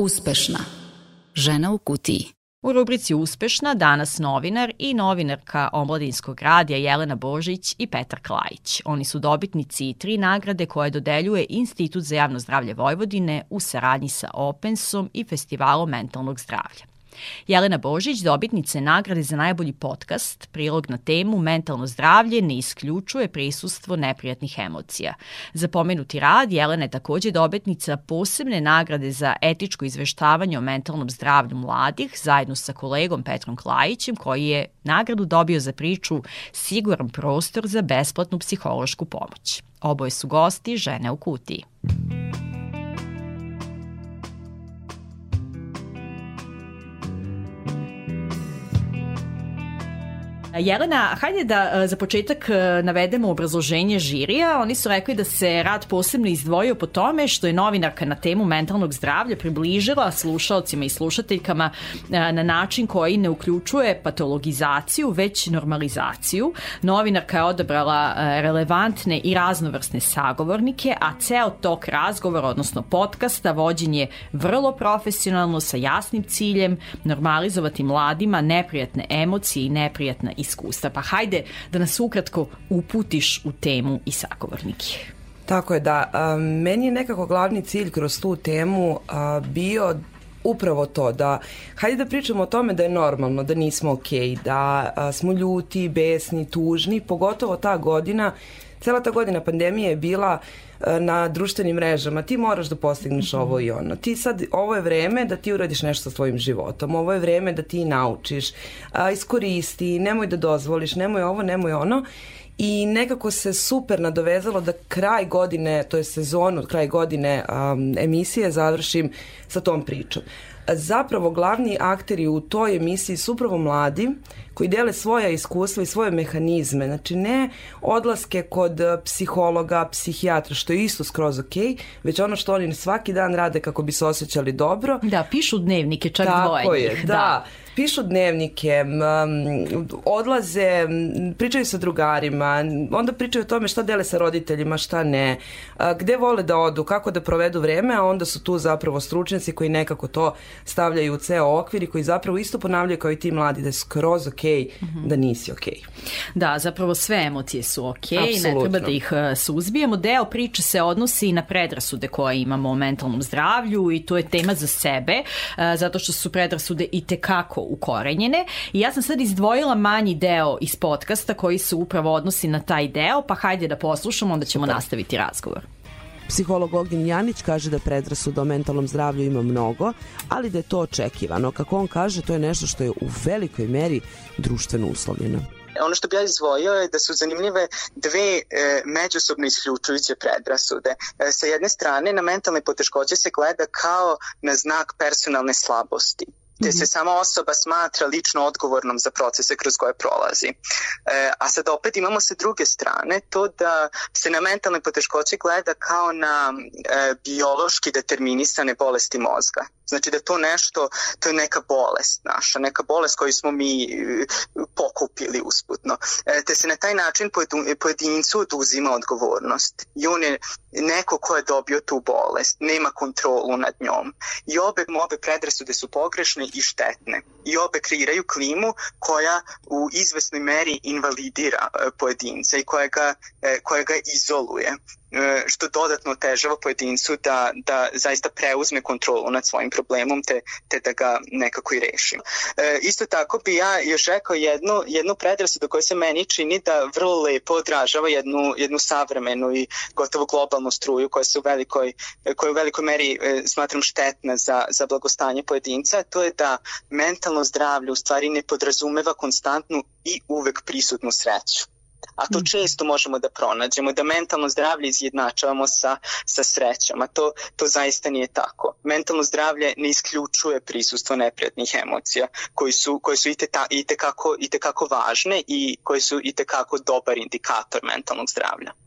Uspešna. Žena u kutiji. U rubrici Uspešna danas novinar i novinarka omladinskog radija Jelena Božić i Petar Klajić. Oni su dobitnici tri nagrade koje dodeljuje Institut za javno zdravlje Vojvodine u saradnji sa Opensom i Festivalom mentalnog zdravlja. Jelena Božić, dobitnice nagrade za najbolji podcast, prilog na temu mentalno zdravlje ne isključuje prisustvo neprijatnih emocija. Za pomenuti rad, Jelena je takođe dobitnica posebne nagrade za etičko izveštavanje o mentalnom zdravlju mladih zajedno sa kolegom Petrom Klajićem koji je nagradu dobio za priču Siguran prostor za besplatnu psihološku pomoć. Oboje su gosti žene u kutiji. Jelena, hajde da e, za početak e, navedemo obrazloženje žirija. Oni su rekli da se rad posebno izdvojio po tome što je novinarka na temu mentalnog zdravlja približila slušalcima i slušateljkama e, na način koji ne uključuje patologizaciju, već normalizaciju. Novinarka je odabrala relevantne i raznovrsne sagovornike, a ceo tok razgovora, odnosno podcasta, vođen je vrlo profesionalno sa jasnim ciljem normalizovati mladima neprijatne emocije i neprijatna iskustva. Pa hajde da nas ukratko uputiš u temu i sagovornike. Tako je, da. Meni je nekako glavni cilj kroz tu temu bio upravo to da hajde da pričamo o tome da je normalno, da nismo okej, okay, da smo ljuti, besni, tužni, pogotovo ta godina, cela ta godina pandemije je bila na društvenim mrežama, ti moraš da postigneš mhm. ovo i ono. Ti sad, ovo je vreme da ti uradiš nešto sa svojim životom, ovo je vreme da ti naučiš, a, iskoristi, nemoj da dozvoliš, nemoj ovo, nemoj ono i nekako se super nadovezalo da kraj godine, to je sezonu, kraj godine um, emisije završim sa tom pričom zapravo glavni akteri u toj emisiji su upravo mladi koji dele svoja iskustva i svoje mehanizme. Znači ne odlaske kod psihologa, psihijatra, što je isto skroz ok, već ono što oni svaki dan rade kako bi se osjećali dobro. Da, pišu dnevnike, čak Tako dvoje je, da. da pišu dnevnike, odlaze, pričaju sa drugarima, onda pričaju o tome šta dele sa roditeljima, šta ne, gde vole da odu, kako da provedu vreme, a onda su tu zapravo stručnjaci koji nekako to stavljaju u ceo okvir i koji zapravo isto ponavljaju kao i ti mladi da je skroz ok, mm -hmm. da nisi ok. Da, zapravo sve emocije su ok, Absolutno. ne treba da ih e, suzbijemo. Deo priče se odnosi na predrasude koje imamo o mentalnom zdravlju i to je tema za sebe, e, zato što su predrasude i tekako ukorenjene i ja sam sad izdvojila manji deo iz podcasta koji se upravo odnosi na taj deo, pa hajde da poslušamo, onda ćemo Super. nastaviti razgovor. Psiholog Ognjen Janić kaže da predrasuda o mentalnom zdravlju ima mnogo, ali da je to očekivano. Kako on kaže, to je nešto što je u velikoj meri društveno uslovljeno. Ono što bi ja izvojio je da su zanimljive dve e, međusobno isključujuće predrasude. E, sa jedne strane, na mentalne poteškoće se gleda kao na znak personalne slabosti te se mhm. sama osoba smatra lično odgovornom za procese kroz koje prolazi. E, a sad opet imamo sa druge strane to da se na mentalne poteškoće gleda kao na e, biološki determinisane bolesti mozga. Znači da to nešto, to je neka bolest naša, neka bolest koju smo mi e, pokupili usputno. E, te se na taj način pojedincu oduzima odgovornost. I on je neko ko je dobio tu bolest, nema kontrolu nad njom. I obe, obe predrasude su pogrešne i štetne. I obe kreiraju klimu koja u izvesnoj meri invalidira e, pojedinca i koja ga, koja ga izoluje. E, što dodatno otežava pojedincu da, da zaista preuzme kontrolu nad svojim problemom te, te da ga nekako i reši. E, isto tako bi ja još rekao jednu, jednu do kojoj se meni čini da vrlo lepo odražava jednu, jednu savremenu i gotovo globalnu struju koja se u velikoj, koja u velikoj meri e, smatram štetna za, za blagostanje pojedinca, to je da mentalno zdravlje u stvari ne podrazumeva konstantnu i uvek prisutnu sreću a to mm. često možemo da pronađemo, da mentalno zdravlje izjednačavamo sa, sa srećom, a to, to zaista nije tako. Mentalno zdravlje ne isključuje prisustvo neprijatnih emocija, koji su, koje su i, te, i, tekako, i tekako važne i koje su i tekako dobar indikator mentalnog zdravlja.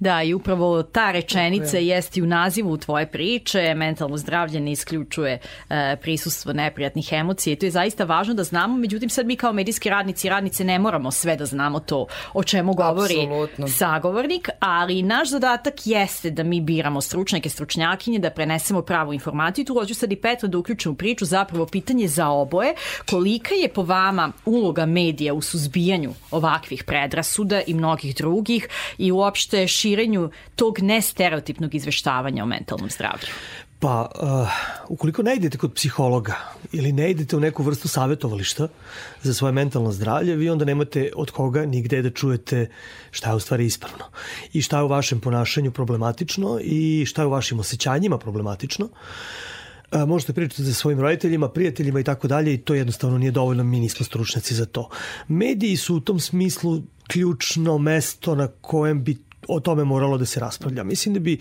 Da, i upravo ta rečenica je. jeste u nazivu tvoje priče, mentalno zdravlje ne isključuje e, prisustvo neprijatnih emocija i to je zaista važno da znamo, međutim sad mi kao medijski radnici i radnice ne moramo sve da znamo to o čemu govori Absolutno. sagovornik, ali naš zadatak jeste da mi biramo stručnjake, stručnjakinje, da prenesemo pravu informaciju. Tu hoću sad i Petra da uključim u priču zapravo pitanje za oboje, kolika je po vama uloga medija u suzbijanju ovakvih predrasuda i mnogih drugih i uopšte širenju tog nestereotipnog izveštavanja o mentalnom zdravlju? Pa, uh, ukoliko ne idete kod psihologa ili ne idete u neku vrstu savjetovališta za svoje mentalno zdravlje, vi onda nemate od koga nigde da čujete šta je u stvari ispravno i šta je u vašem ponašanju problematično i šta je u vašim osjećanjima problematično. Uh, možete pričati sa svojim roditeljima, prijateljima i tako dalje i to jednostavno nije dovoljno, mi nismo stručnjaci za to. Mediji su u tom smislu ključno mesto na kojem bi o tome moralo da se raspravlja. Mislim da bi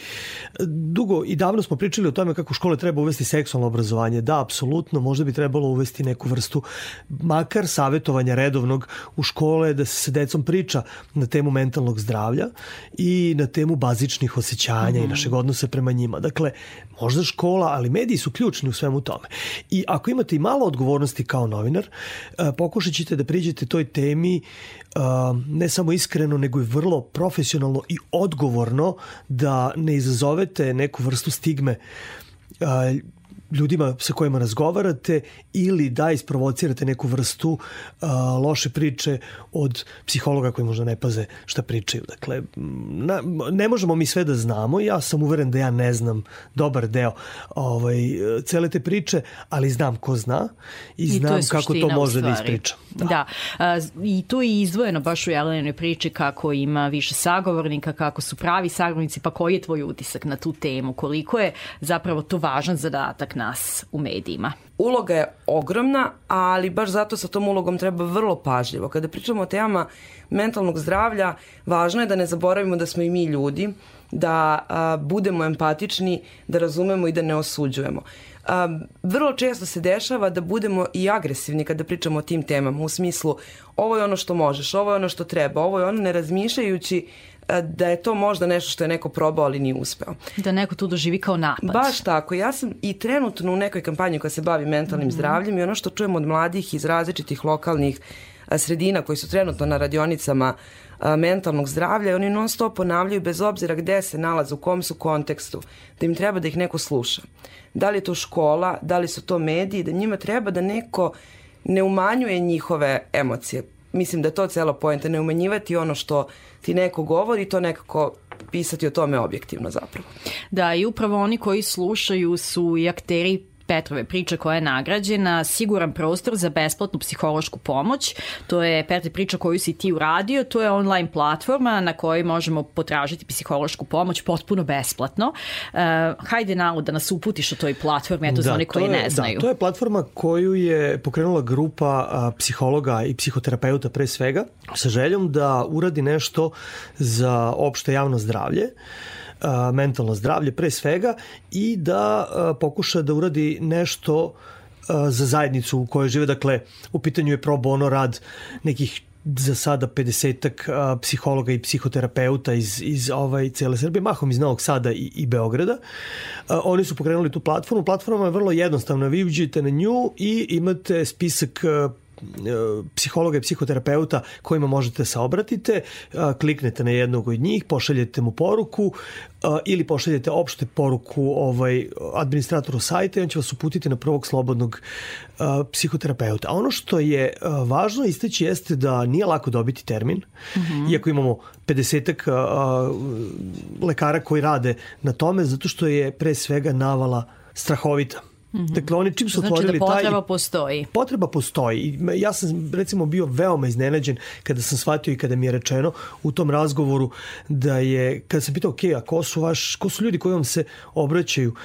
dugo i davno smo pričali o tome kako škole treba uvesti seksualno obrazovanje. Da, apsolutno, možda bi trebalo uvesti neku vrstu makar savetovanja redovnog u škole da se sa decom priča na temu mentalnog zdravlja i na temu bazičnih osjećanja mm -hmm. i mhm. našeg odnosa prema njima. Dakle, možda škola, ali mediji su ključni u svemu tome. I ako imate i malo odgovornosti kao novinar, e, pokušat ćete da priđete toj temi ne samo iskreno, nego i vrlo profesionalno i odgovorno da ne izazovete neku vrstu stigme ljudima sa kojima razgovarate ili da isprovocirate neku vrstu uh, loše priče od psihologa koji možda ne paze šta pričaju. Dakle, na, ne možemo mi sve da znamo, ja sam uveren da ja ne znam dobar deo ovaj, cele te priče, ali znam ko zna i, I znam to kako to može da ispriča. Da, da. Uh, i to je izdvojeno baš u Jelenoj priči kako ima više sagovornika, kako su pravi sagovornici, pa koji je tvoj utisak na tu temu, koliko je zapravo to važan zadatak nas u medijima? Uloga je ogromna, ali baš zato sa tom ulogom treba vrlo pažljivo. Kada pričamo o temama mentalnog zdravlja, važno je da ne zaboravimo da smo i mi ljudi, da a, budemo empatični, da razumemo i da ne osuđujemo. A, vrlo često se dešava da budemo i agresivni kada pričamo o tim temama, u smislu ovo je ono što možeš, ovo je ono što treba, ovo je ono ne razmišljajući da je to možda nešto što je neko probao, ali nije uspeo. Da neko tu doživi kao napad. Baš tako. Ja sam i trenutno u nekoj kampanji koja se bavi mentalnim mm -hmm. zdravljem i ono što čujem od mladih iz različitih lokalnih sredina koji su trenutno na radionicama mentalnog zdravlja i oni non stop ponavljaju bez obzira gde se nalaze, u kom su kontekstu, da im treba da ih neko sluša. Da li je to škola, da li su to mediji, da njima treba da neko ne umanjuje njihove emocije. Mislim da je to celo pojenta, ne umanjivati ono što ti neko govori, to nekako pisati o tome objektivno zapravo. Da, i upravo oni koji slušaju su i akteri Petrove priče koja je nagrađena, siguran prostor za besplatnu psihološku pomoć. To je Petre priča koju si ti uradio, to je online platforma na kojoj možemo potražiti psihološku pomoć potpuno besplatno. Uh, hajde nalo da nas uputiš o toj platformi, eto da, za one koji je, ne znaju. Da, to je platforma koju je pokrenula grupa a, psihologa i psihoterapeuta pre svega sa željom da uradi nešto za opšte javno zdravlje. Uh, mentalno zdravlje pre svega i da pokuša da uradi nešto za zajednicu u kojoj žive. Dakle, u pitanju je pro bono rad nekih za sada 50-ak psihologa i psihoterapeuta iz, iz ovaj, cele Srbije, mahom iz Novog Sada i, i Beograda. A, oni su pokrenuli tu platformu. Platforma je vrlo jednostavna. Vi uđete na nju i imate spisak psihologa i psihoterapeuta kojima možete se obratite, kliknete na jednog od njih, pošaljete mu poruku ili pošaljete opšte poruku ovaj, administratoru sajta i on će vas uputiti na prvog slobodnog psihoterapeuta. A ono što je važno isteći jeste da nije lako dobiti termin, mm -hmm. iako imamo 50 lekara koji rade na tome, zato što je pre svega navala strahovita Mm -hmm. Dakle, oni čim su znači otvorili taj... Znači da potreba taj, postoji. Potreba postoji. Ja sam, recimo, bio veoma iznenađen kada sam shvatio i kada mi je rečeno u tom razgovoru da je, kada sam pitao, ok, a ko su, vaš, ko su ljudi koji vam se obraćaju,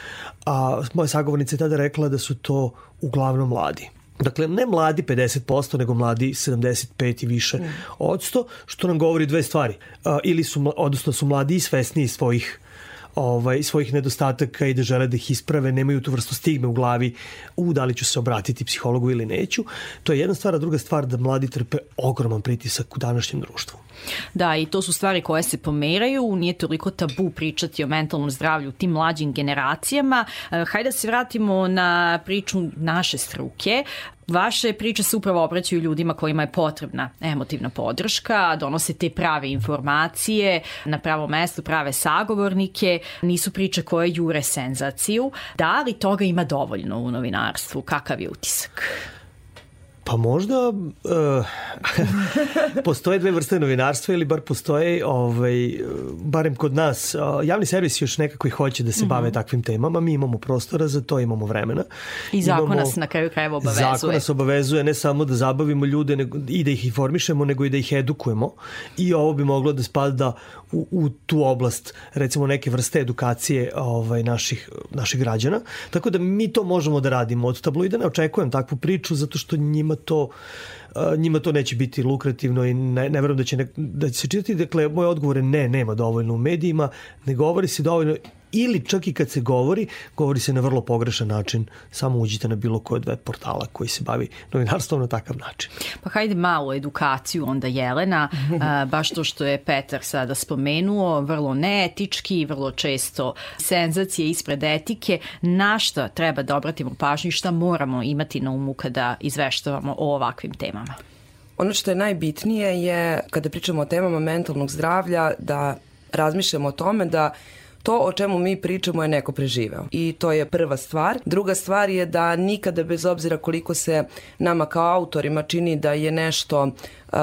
a moja sagovornica je tada rekla da su to uglavnom mladi. Dakle, ne mladi 50%, nego mladi 75 i više mm. od 100, što nam govori dve stvari. A, ili su, odnosno su mladi i svesni svojih ovaj, svojih nedostataka i da žele da ih isprave, nemaju tu vrstu stigme u glavi, u da li ću se obratiti psihologu ili neću. To je jedna stvar, a druga stvar da mladi trpe ogroman pritisak u današnjem društvu. Da, i to su stvari koje se pomeraju, nije toliko tabu pričati o mentalnom zdravlju tim mlađim generacijama. E, hajde da se vratimo na priču naše struke. Vaše priče se upravo obraćaju ljudima kojima je potrebna emotivna podrška, donose te prave informacije, na pravo mesto prave sagovornike, nisu priče koje jure senzaciju. Da li toga ima dovoljno u novinarstvu? Kakav je utisak? Pa možda uh, postoje dve vrste novinarstva ili bar postoje, ovaj, barem kod nas, uh, javni servis još nekako i hoće da se mm -hmm. bave takvim temama, mi imamo prostora za to, imamo vremena. I zakon imamo, nas na kraju krajeva obavezuje. Zakon nas obavezuje ne samo da zabavimo ljude nego, i da ih informišemo, nego i da ih edukujemo i ovo bi moglo da spada u, u tu oblast, recimo neke vrste edukacije ovaj, naših, naših građana. Tako da mi to možemo da radimo. Od tabloida ne očekujem takvu priču zato što njima to njima to neće biti lukrativno i ne, ne verujem da će, ne, da će se čitati. Dakle, moj odgovor je ne, nema dovoljno u medijima, ne govori se dovoljno ili čak i kad se govori, govori se na vrlo pogrešan način. Samo uđite na bilo koje web portala koji se bavi novinarstvom na takav način. Pa hajde malo edukaciju onda Jelena, baš to što je Petar sada spomenuo, vrlo neetički, vrlo često senzacije ispred etike, na šta treba da obratimo pažnju i šta moramo imati na umu kada izveštavamo o ovakvim temama? Ono što je najbitnije je, kada pričamo o temama mentalnog zdravlja, da razmišljamo o tome da to o čemu mi pričamo je neko preživeo. I to je prva stvar. Druga stvar je da nikada bez obzira koliko se nama kao autorima čini da je nešto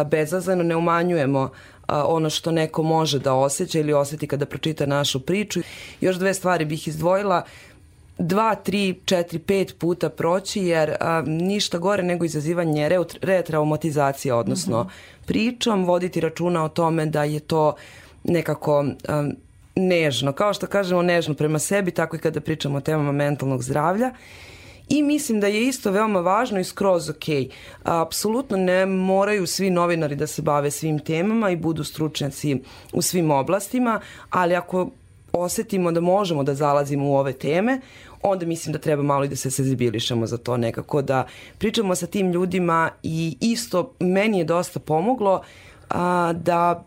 bezazleno, ne umanjujemo ono što neko može da osjeća ili oseti kada pročita našu priču. Još dve stvari bih izdvojila dva, tri, četiri, pet puta proći, jer a, ništa gore nego izazivanje retraumatizacije, odnosno mm -hmm. pričom, voditi računa o tome da je to nekako a, nežno, kao što kažemo nežno prema sebi, tako i kada pričamo o temama mentalnog zdravlja. I mislim da je isto veoma važno i skroz ok. Apsolutno ne moraju svi novinari da se bave svim temama i budu stručnjaci u svim oblastima, ali ako osetimo da možemo da zalazimo u ove teme, onda mislim da treba malo i da se senzibilišemo za to nekako, da pričamo sa tim ljudima i isto meni je dosta pomoglo a, da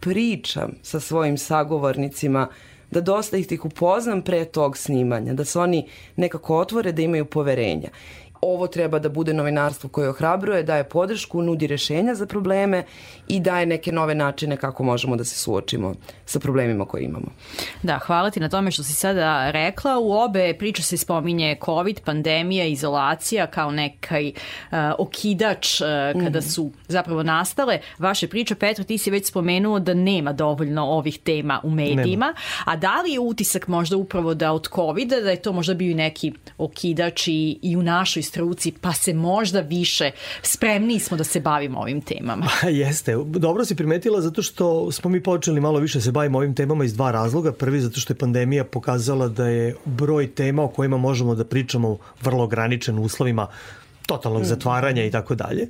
pričam sa svojim sagovornicima, da dosta ih tih upoznam pre tog snimanja, da se oni nekako otvore, da imaju poverenja ovo treba da bude novinarstvo koje ohrabruje, daje podršku, nudi rešenja za probleme i daje neke nove načine kako možemo da se suočimo sa problemima koje imamo. Da, hvala ti na tome što si sada rekla. U obe priče se spominje COVID, pandemija, izolacija kao nekaj uh, okidač uh, kada mm. su zapravo nastale. Vaše priče, Petro, ti si već spomenuo da nema dovoljno ovih tema u medijima, nema. a da li je utisak možda upravo da od covid da je to možda bio neki okidač i, i u našoj struci, pa se možda više spremni smo da se bavimo ovim temama. Jeste, dobro si primetila zato što smo mi počeli malo više se bavimo ovim temama iz dva razloga. Prvi zato što je pandemija pokazala da je broj tema o kojima možemo da pričamo vrlo ograničen u uslovima totalnog mm. zatvaranja i tako dalje.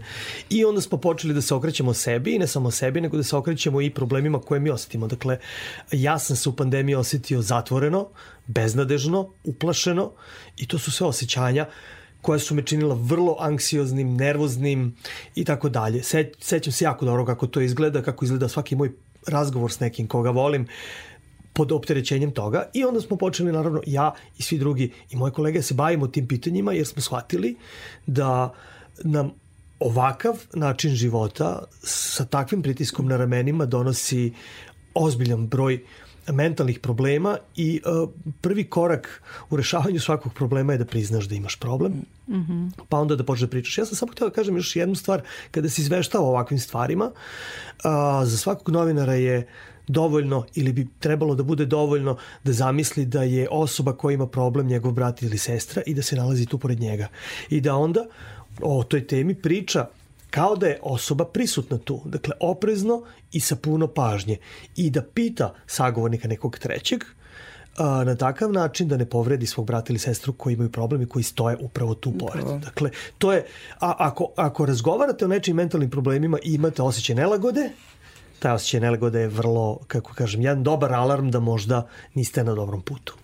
I onda smo počeli da se okrećemo sebi i ne samo sebi, nego da se okrećemo i problemima koje mi osetimo. Dakle, ja sam se u pandemiji osetio zatvoreno, beznadežno, uplašeno i to su sve osjećanja koja su me činila vrlo anksioznim, nervoznim i tako dalje. Se, sećam se jako dobro kako to izgleda, kako izgleda svaki moj razgovor s nekim koga volim pod opterećenjem toga i onda smo počeli naravno ja i svi drugi i moje kolege se bavimo tim pitanjima jer smo shvatili da nam ovakav način života sa takvim pritiskom na ramenima donosi ozbiljan broj uh, mentalnih problema i uh, prvi korak u rešavanju svakog problema je da priznaš da imaš problem, mm -hmm. pa onda da počneš da pričaš. Ja sam samo htio da kažem još jednu stvar, kada se izveštava o ovakvim stvarima, uh, za svakog novinara je dovoljno ili bi trebalo da bude dovoljno da zamisli da je osoba koja ima problem njegov brat ili sestra i da se nalazi tu pored njega. I da onda o toj temi priča kao da je osoba prisutna tu, dakle oprezno i sa puno pažnje i da pita sagovornika nekog trećeg a, na takav način da ne povredi svog brata ili sestru koji imaju problem i koji stoje upravo tu pored. Dakle, to je, a, ako, ako razgovarate o nečim mentalnim problemima i imate osjećaj nelagode, taj osjećaj nelegode je vrlo, kako kažem, jedan dobar alarm da možda niste na dobrom putu.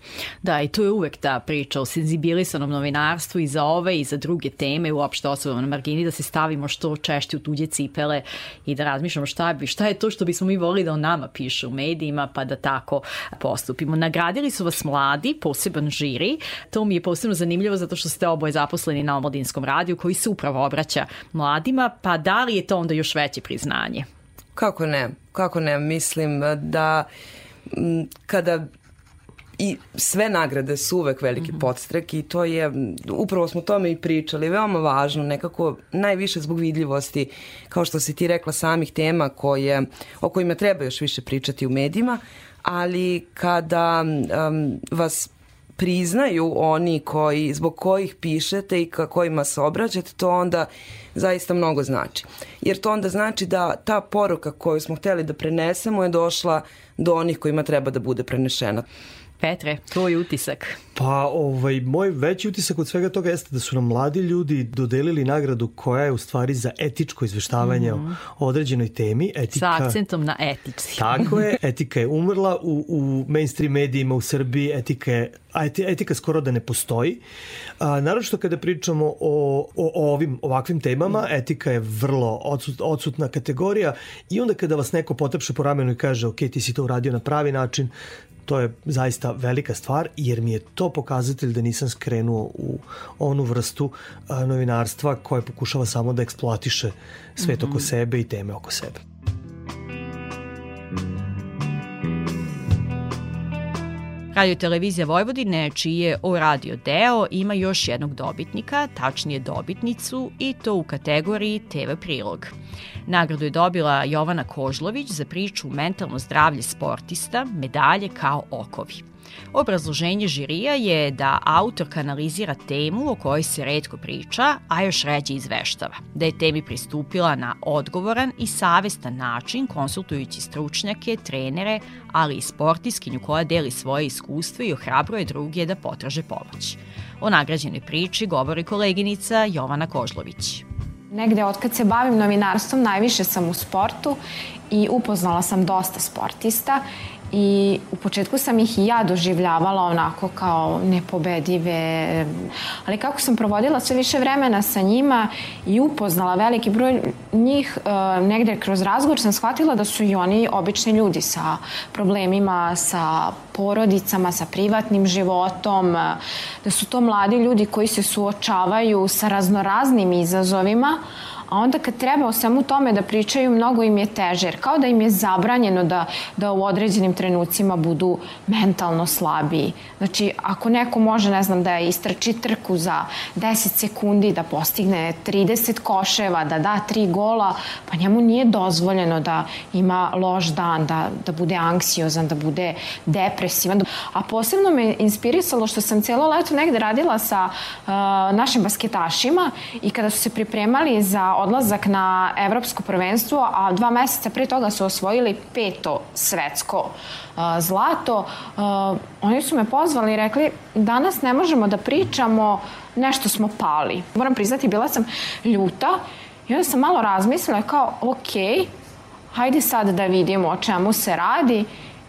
Da, i to je uvek ta priča o senzibilisanom novinarstvu i za ove i za druge teme, uopšte osobama na margini, da se stavimo što češće u tuđe cipele i da razmišljamo šta, bi, šta je to što bismo mi volili da o nama piše u medijima, pa da tako postupimo. Nagradili su vas mladi, poseban žiri. To mi je posebno zanimljivo zato što ste oboje zaposleni na omladinskom radiju koji se upravo obraća mladima, pa da li je to onda još veće priznanje? Kako ne? Kako ne? Mislim da kada i sve nagrade su uvek veliki mm -hmm. podstrek i to je, upravo smo tome i pričali, veoma važno, nekako najviše zbog vidljivosti, kao što si ti rekla, samih tema koje, o kojima treba još više pričati u medijima, ali kada um, vas priznaju oni koji, zbog kojih pišete i ka kojima se obraćate, to onda zaista mnogo znači. Jer to onda znači da ta poruka koju smo hteli da prenesemo je došla do onih kojima treba da bude prenešena. Petre, tvoj utisak? Pa, ovaj, moj veći utisak od svega toga jeste da su nam mladi ljudi dodelili nagradu koja je u stvari za etičko izveštavanje mm -hmm. o određenoj temi. Etika, Sa akcentom na etici. Tako je, etika je umrla u, u mainstream medijima u Srbiji, etika je a etika skoro da ne postoji. A, naravno kada pričamo o, o, o ovim ovakvim temama, etika je vrlo odsut, odsutna kategorija i onda kada vas neko potepše po ramenu i kaže ok, ti si to uradio na pravi način, to je zaista velika stvar jer mi je to pokazatelj da nisam skrenuo u onu vrstu novinarstva koja pokušava samo da eksploatiše svet mm -hmm. oko sebe i teme oko sebe. Radio Televizija Vojvodine, čiji je o radio deo, ima još jednog dobitnika, tačnije dobitnicu, i to u kategoriji TV prilog. Nagradu je dobila Jovana Kožlović za priču Mentalno zdravlje sportista, medalje kao okovi. Obrazloženje žirija je da autor kanalizira temu o kojoj se redko priča, a još ređe izveštava. Da je temi pristupila na odgovoran i savestan način konsultujući stručnjake, trenere, ali i sportiskinju koja deli svoje iskustvo i ohrabruje druge da potraže pomoć. O nagrađenoj priči govori koleginica Jovana Kožlović. Negde od kad se bavim novinarstvom najviše sam u sportu i upoznala sam dosta sportista i u početku sam ih i ja doživljavala onako kao nepobedive, ali kako sam provodila sve više vremena sa njima i upoznala veliki broj njih, e, negde kroz razgovor sam shvatila da su i oni obični ljudi sa problemima, sa porodicama, sa privatnim životom, da su to mladi ljudi koji se suočavaju sa raznoraznim izazovima, a onda kad treba o svemu tome da pričaju, mnogo im je teže, kao da im je zabranjeno da, da u određenim trenucima budu mentalno slabiji. Znači, ako neko može, ne znam, da istrači trku za 10 sekundi, da postigne 30 koševa, da da 3 gola, pa njemu nije dozvoljeno da ima loš dan, da, da bude anksiozan, da bude depresivan. A posebno me inspirisalo što sam cijelo leto negde radila sa uh, našim basketašima i kada su se pripremali za odlazak na evropsko prvenstvo, a dva meseca pre toga su osvojili peto svetsko uh, zlato. Uh, oni su me pozvali i rekli danas ne možemo da pričamo, nešto smo pali. Moram priznati, bila sam ljuta i onda sam malo razmislila kao, ok, hajde sad da vidimo o čemu se radi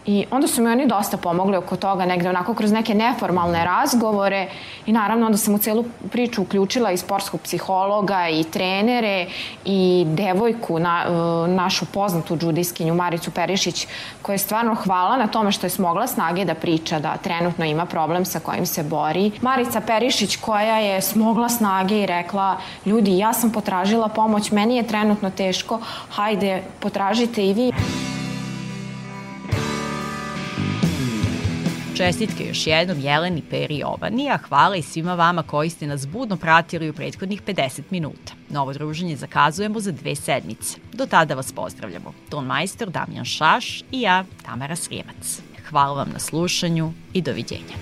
I onda su mi oni dosta pomogli oko toga, negde onako kroz neke neformalne razgovore i naravno onda sam u celu priču uključila i sportskog psihologa i trenere i devojku, na, e, našu poznatu džudijskinju Maricu Perišić, koja je stvarno hvala na tome što je smogla snage da priča da trenutno ima problem sa kojim se bori. Marica Perišić koja je smogla snage i rekla ljudi ja sam potražila pomoć, meni je trenutno teško, hajde potražite i vi. Čestitke još jednom Jeleni, Peri i Ovani, a hvala i svima vama koji ste nas budno pratili u prethodnih 50 minuta. Novo druženje zakazujemo za dve sedmice. Do tada vas pozdravljamo. Ton majstor Damjan Šaš i ja, Tamara Srijemac. Hvala vam na slušanju i doviđenja.